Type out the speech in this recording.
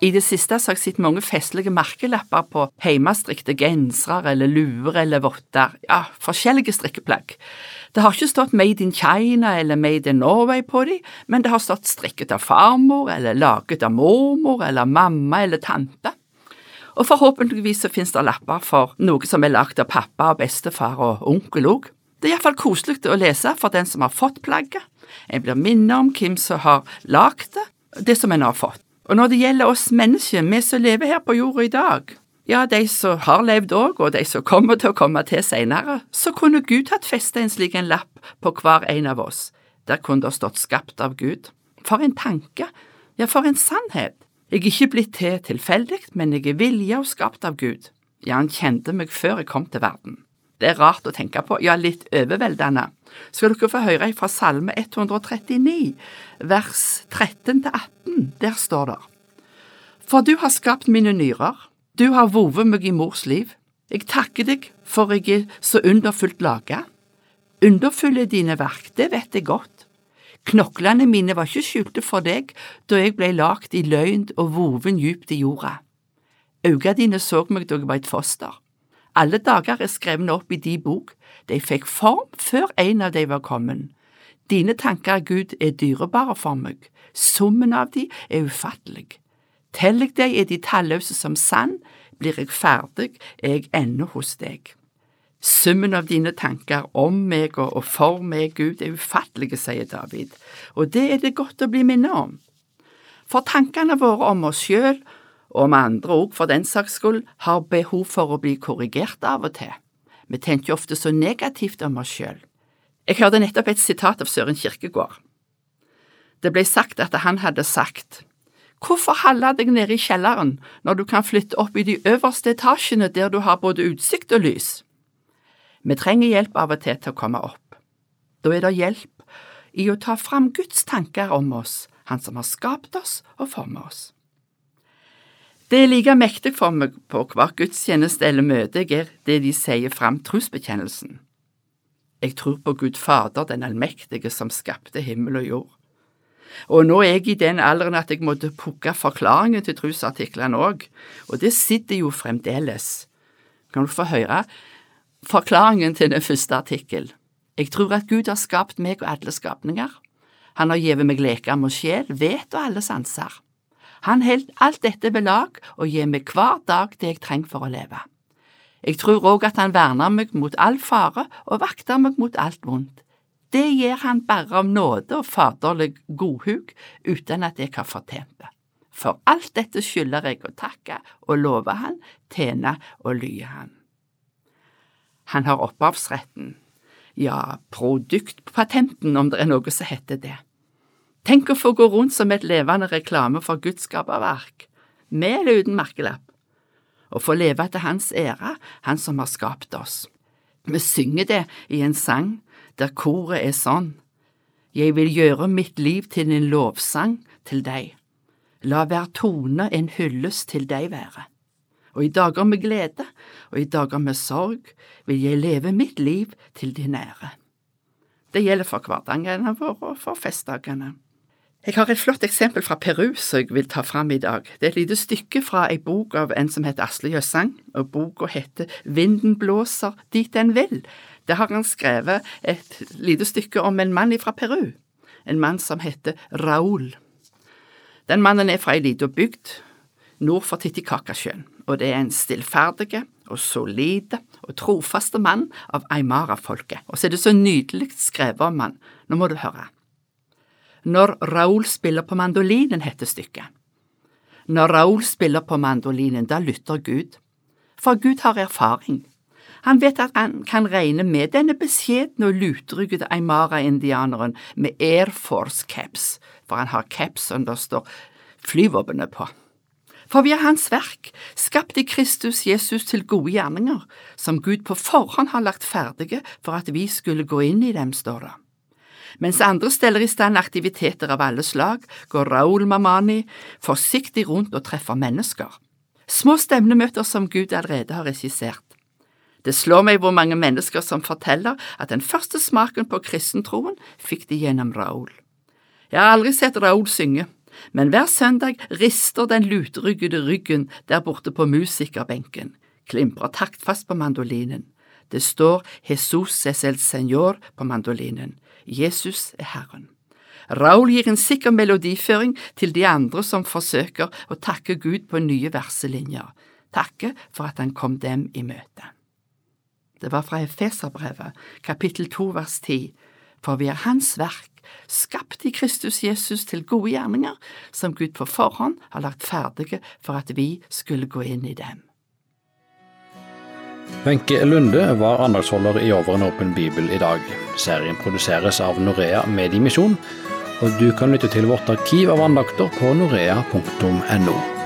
I det siste har jeg sett mange festlige merkelapper på hjemmestrikte gensere eller luer eller votter, ja, forskjellige strikkeplagg. Det har ikke stått Made in China eller Made in Norway på dem, men det har stått strikket av farmor eller laget av mormor eller mamma eller tante. Og forhåpentligvis så finnes det lapper for noe som er lagd av pappa og bestefar og onkel òg. Det er iallfall koselig å lese for den som har fått plagget. En blir minnet om hvem som har lagd det, det som en har fått. Og når det gjelder oss mennesker, vi som lever her på jorda i dag, ja, de som har levd òg, og de som kommer til å komme til senere, så kunne Gud hatt festa en slik en lapp på hver en av oss. Der kunne det stått skapt av Gud. For en tanke, ja, for en sannhet. Jeg er ikke blitt til tilfeldig, men jeg er vilja og skapt av Gud. Ja, han kjente meg før jeg kom til verden. Det er rart å tenke på, ja, litt overveldende. Skal dere få høre fra Salme 139, vers 13–18. Der står det. For du har skapt mine nyrer, du har vovet meg i mors liv. Jeg takker deg for jeg er så underfullt laga. Underfulle dine verk, det vet jeg godt. Knoklene mine var ikke skjulte for deg da jeg ble lagt i løgn og voven djupt i jorda. Øynene dine så meg da jeg var et foster. Alle dager er skrevne opp i di bok, de fikk form før en av de var kommet. Dine tanker, Gud, er dyrebare for meg, summen av de er ufattelig. Jeg deg er de talløse som sand, blir jeg ferdig, er jeg ennå hos deg. Summen av dine tanker om meg og for meg, Gud, er ufattelige, sier David, og det er det godt å bli minnet om. For tankene våre om oss sjøl og om andre òg for den saks skyld, har behov for å bli korrigert av og til. Vi tenker ofte så negativt om oss sjøl. Jeg hørte nettopp et sitat av Søren Kirkegård. Det ble sagt at han hadde sagt Hvorfor holde deg nede i kjelleren når du kan flytte opp i de øverste etasjene der du har både utsikt og lys? Vi trenger hjelp av og til til å komme opp. Da er det hjelp i å ta fram Guds tanker om oss, Han som har skapt oss og formet oss. Det er like mektig for meg på hver gudstjeneste eller møte jeg er det de sier fram trosbekjennelsen. Jeg tror på Gud Fader, den allmektige som skapte himmel og jord. Og nå er jeg i den alderen at jeg måtte pukke forklaringen til trosartiklene òg, og det sitter jo fremdeles. Kan du få høre forklaringen til den første artikkel? Jeg tror at Gud har skapt meg og alle skapninger. Han har gitt meg lekam og sjel, vet og alle sanser. Han holder alt dette ved lag og gir meg hver dag det jeg trenger for å leve. Jeg tror òg at han verner meg mot all fare og vakter meg mot alt vondt. Det gjør han bare av nåde og faderlig godhug, uten at jeg har fortjent det. For alt dette skylder jeg å takke og love han, tjene og lye han. Han har opphavsretten, ja, produktpatenten om det er noe som heter det. Tenk å få gå rundt som et levende reklame for Guds skaperverk, med eller uten merkelapp, og få leve til Hans ære, Han som har skapt oss. Vi synger det i en sang der koret er sånn, Jeg vil gjøre mitt liv til en lovsang til deg, la hver tone en hyllest til deg være. Og i dager med glede og i dager med sorg vil jeg leve mitt liv til din ære. Det gjelder for hverdagene våre og for festdagene. Jeg har et flott eksempel fra Peru som jeg vil ta fram i dag. Det er et lite stykke fra ei bok av en som heter Asle Jøssang, og boka heter Vinden blåser dit den vil. Der har han skrevet et lite stykke om en mann fra Peru, en mann som heter Raúl. Den mannen er fra ei lita bygd nord for Titicacasjøen, og det er en stillferdig og solide og trofaste mann av aymara-folket. Og så er det så nydelig skrevet om han. Nå må du høre. Når Raoul spiller på mandolinen, heter stykket. Når Raoul spiller på mandolinen, da lytter Gud. For Gud har erfaring. Han vet at han kan regne med denne beskjedne og lutryggede Aymara-indianeren med Air Force caps, for han har caps som det står flyvåpenet på. For vi er Hans verk, skapt i Kristus Jesus til gode gjerninger, som Gud på forhånd har lagt ferdige for at vi skulle gå inn i dem, står det. Mens andre steller i stand aktiviteter av alle slag, går Raoul Mamani forsiktig rundt og treffer mennesker. Små stemnemøter som Gud allerede har regissert. Det slår meg hvor mange mennesker som forteller at den første smaken på kristentroen fikk de gjennom Raoul. Jeg har aldri sett Raoul synge, Men hver søndag rister den lutryggede ryggen der borte på musikerbenken, klimprer taktfast på mandolinen. Det står Jesus es el Señor på mandolinen. Jesus er Herren. Raoul gir en sikker melodiføring til de andre som forsøker å takke Gud på nye verselinjer, takke for at han kom dem i møte. Det var fra Efeserbrevet, kapittel to vers ti, for vi er Hans verk, skapt i Kristus Jesus til gode gjerninger, som Gud på forhånd har lagt ferdige for at vi skulle gå inn i dem. Wenche Lunde var andagsholder i Over en åpen bibel i dag. Serien produseres av Norea Mediemisjon, og du kan lytte til vårt arkiv av andakter på norea.no.